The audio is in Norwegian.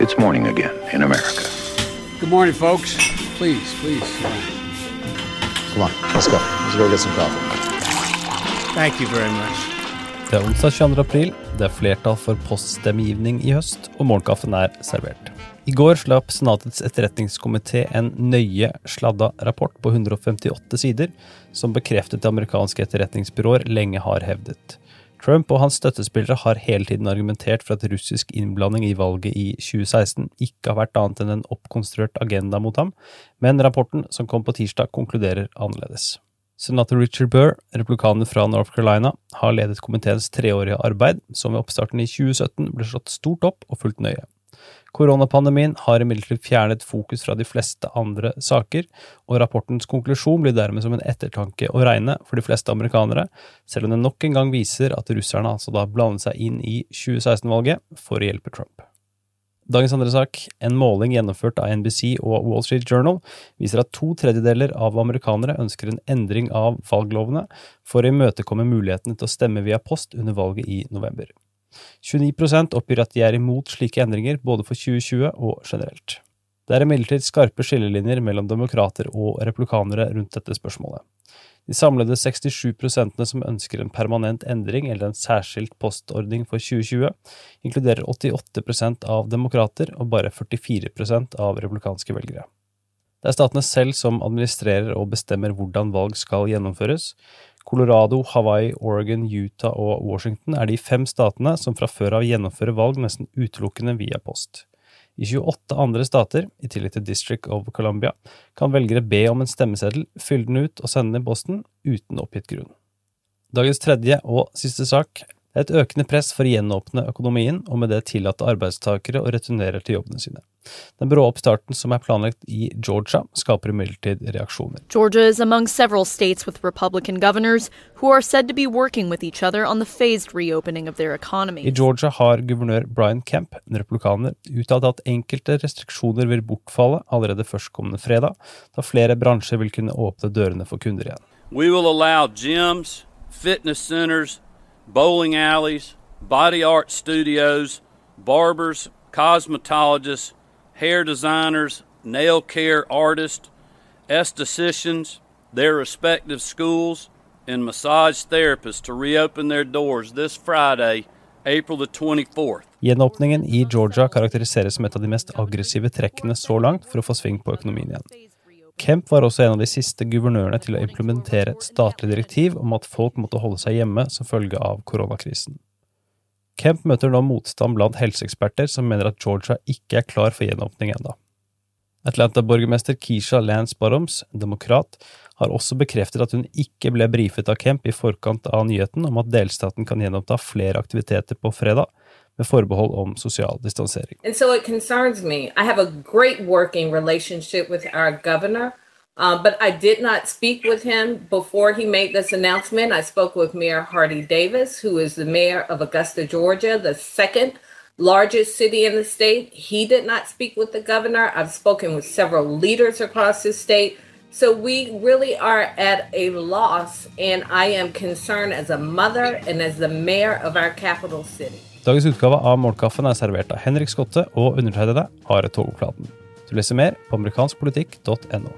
It's morning again in America. Good morning, folks. Please, please. Come on, let's go. Let's go get some coffee. Thank you very much. Det er onsdag 22. april, det er flertall for poststemmegivning i høst, og morgenkaffen er servert. I går slapp Senatets etterretningskomité en nøye sladda rapport på 158 sider, som bekreftet det amerikanske etterretningsbyråer lenge har hevdet. Trump og hans støttespillere har hele tiden argumentert for at russisk innblanding i valget i 2016 ikke har vært annet enn en oppkonstruert agenda mot ham, men rapporten som kom på tirsdag, konkluderer annerledes. Senator Richard Burr, republikaner fra North Carolina, har ledet komiteens treårige arbeid, som ved oppstarten i 2017 ble slått stort opp og fulgt nøye. Koronapandemien har imidlertid fjernet fokus fra de fleste andre saker, og rapportens konklusjon blir dermed som en ettertanke å regne for de fleste amerikanere, selv om det nok en gang viser at russerne altså da blandet seg inn i 2016-valget for å hjelpe Trump. Dagens andre sak, en måling gjennomført av NBC og Wall Street Journal, viser at to tredjedeler av amerikanere ønsker en endring av valglovene for å imøtekomme mulighetene til å stemme via post under valget i november. 29 oppgir at de er imot slike endringer både for 2020 og generelt. Det er imidlertid skarpe skillelinjer mellom demokrater og replikanere rundt dette spørsmålet. De samlede 67% som ønsker en permanent endring eller en særskilt postordning for 2020, inkluderer 88% av demokrater og bare 44% av republikanske velgere. Det er statene selv som administrerer og bestemmer hvordan valg skal gjennomføres, Colorado, Hawaii, Oregon, Utah og Washington er de fem statene som fra før av gjennomfører valg nesten utelukkende via post. I 28 andre stater, i tillegg til District of Columbia, kan velgere be om en stemmeseddel, fylle den ut og sende den i posten uten oppgitt grunn. Dagens tredje og siste sak et økende press for å gjenåpne økonomien, og med det tillate arbeidstakere å returnere til jobbene sine. Den brå oppstarten som er planlagt i Georgia, skaper imidlertid reaksjoner. Georgia is among several states with Republican governors who are said to be working with each other on the phased reopening of their economy. I Georgia har guvernør Brian Kemp, en republikaner, uttalt at enkelte restriksjoner vil bortfalle allerede førstkommende fredag, da flere bransjer vil kunne åpne dørene for kunder igjen. We will allow gyms, fitness centers, bowling alleys, body art studios, barbers, cosmetologists, hair designers, nail care artists, estheticians, their respective schools, and massage therapists to reopen their doors this Friday, April the 24th. Gjenåpningen i Georgia karakteriseres som et av de mest aggressive trekkene så langt for å få sving på økonomien igjen. Kemp var også en av de siste guvernørene til å implementere et statlig direktiv om at folk måtte holde seg hjemme som følge av koronakrisen. Kemp møter nå motstand blant helseeksperter som mener at Georgia ikke er klar for gjenåpning ennå. Atlanta-borgermester Keisha Lance Bottoms, demokrat, har også bekreftet at hun ikke ble brifet av Kemp i forkant av nyheten om at delstaten kan gjenoppta flere aktiviteter på fredag, med forbehold om sosial distansering. And so it concerns me. I have a great working relationship with our governor, uh, but I did not speak with him before he made this announcement. I spoke with Mayor Hardy Davis, who is the mayor of Augusta, Georgia, the second largest city in the state. He did not speak with the governor. I've spoken with several leaders across the state. So we really are at a loss, and I am concerned as a mother and as the mayor of our capital city. Dagens utgave av Morgenkaffen er servert av Henrik Skotte og undertegnede Are Togoplaten. Du leser mer på amerikanskpolitikk.no.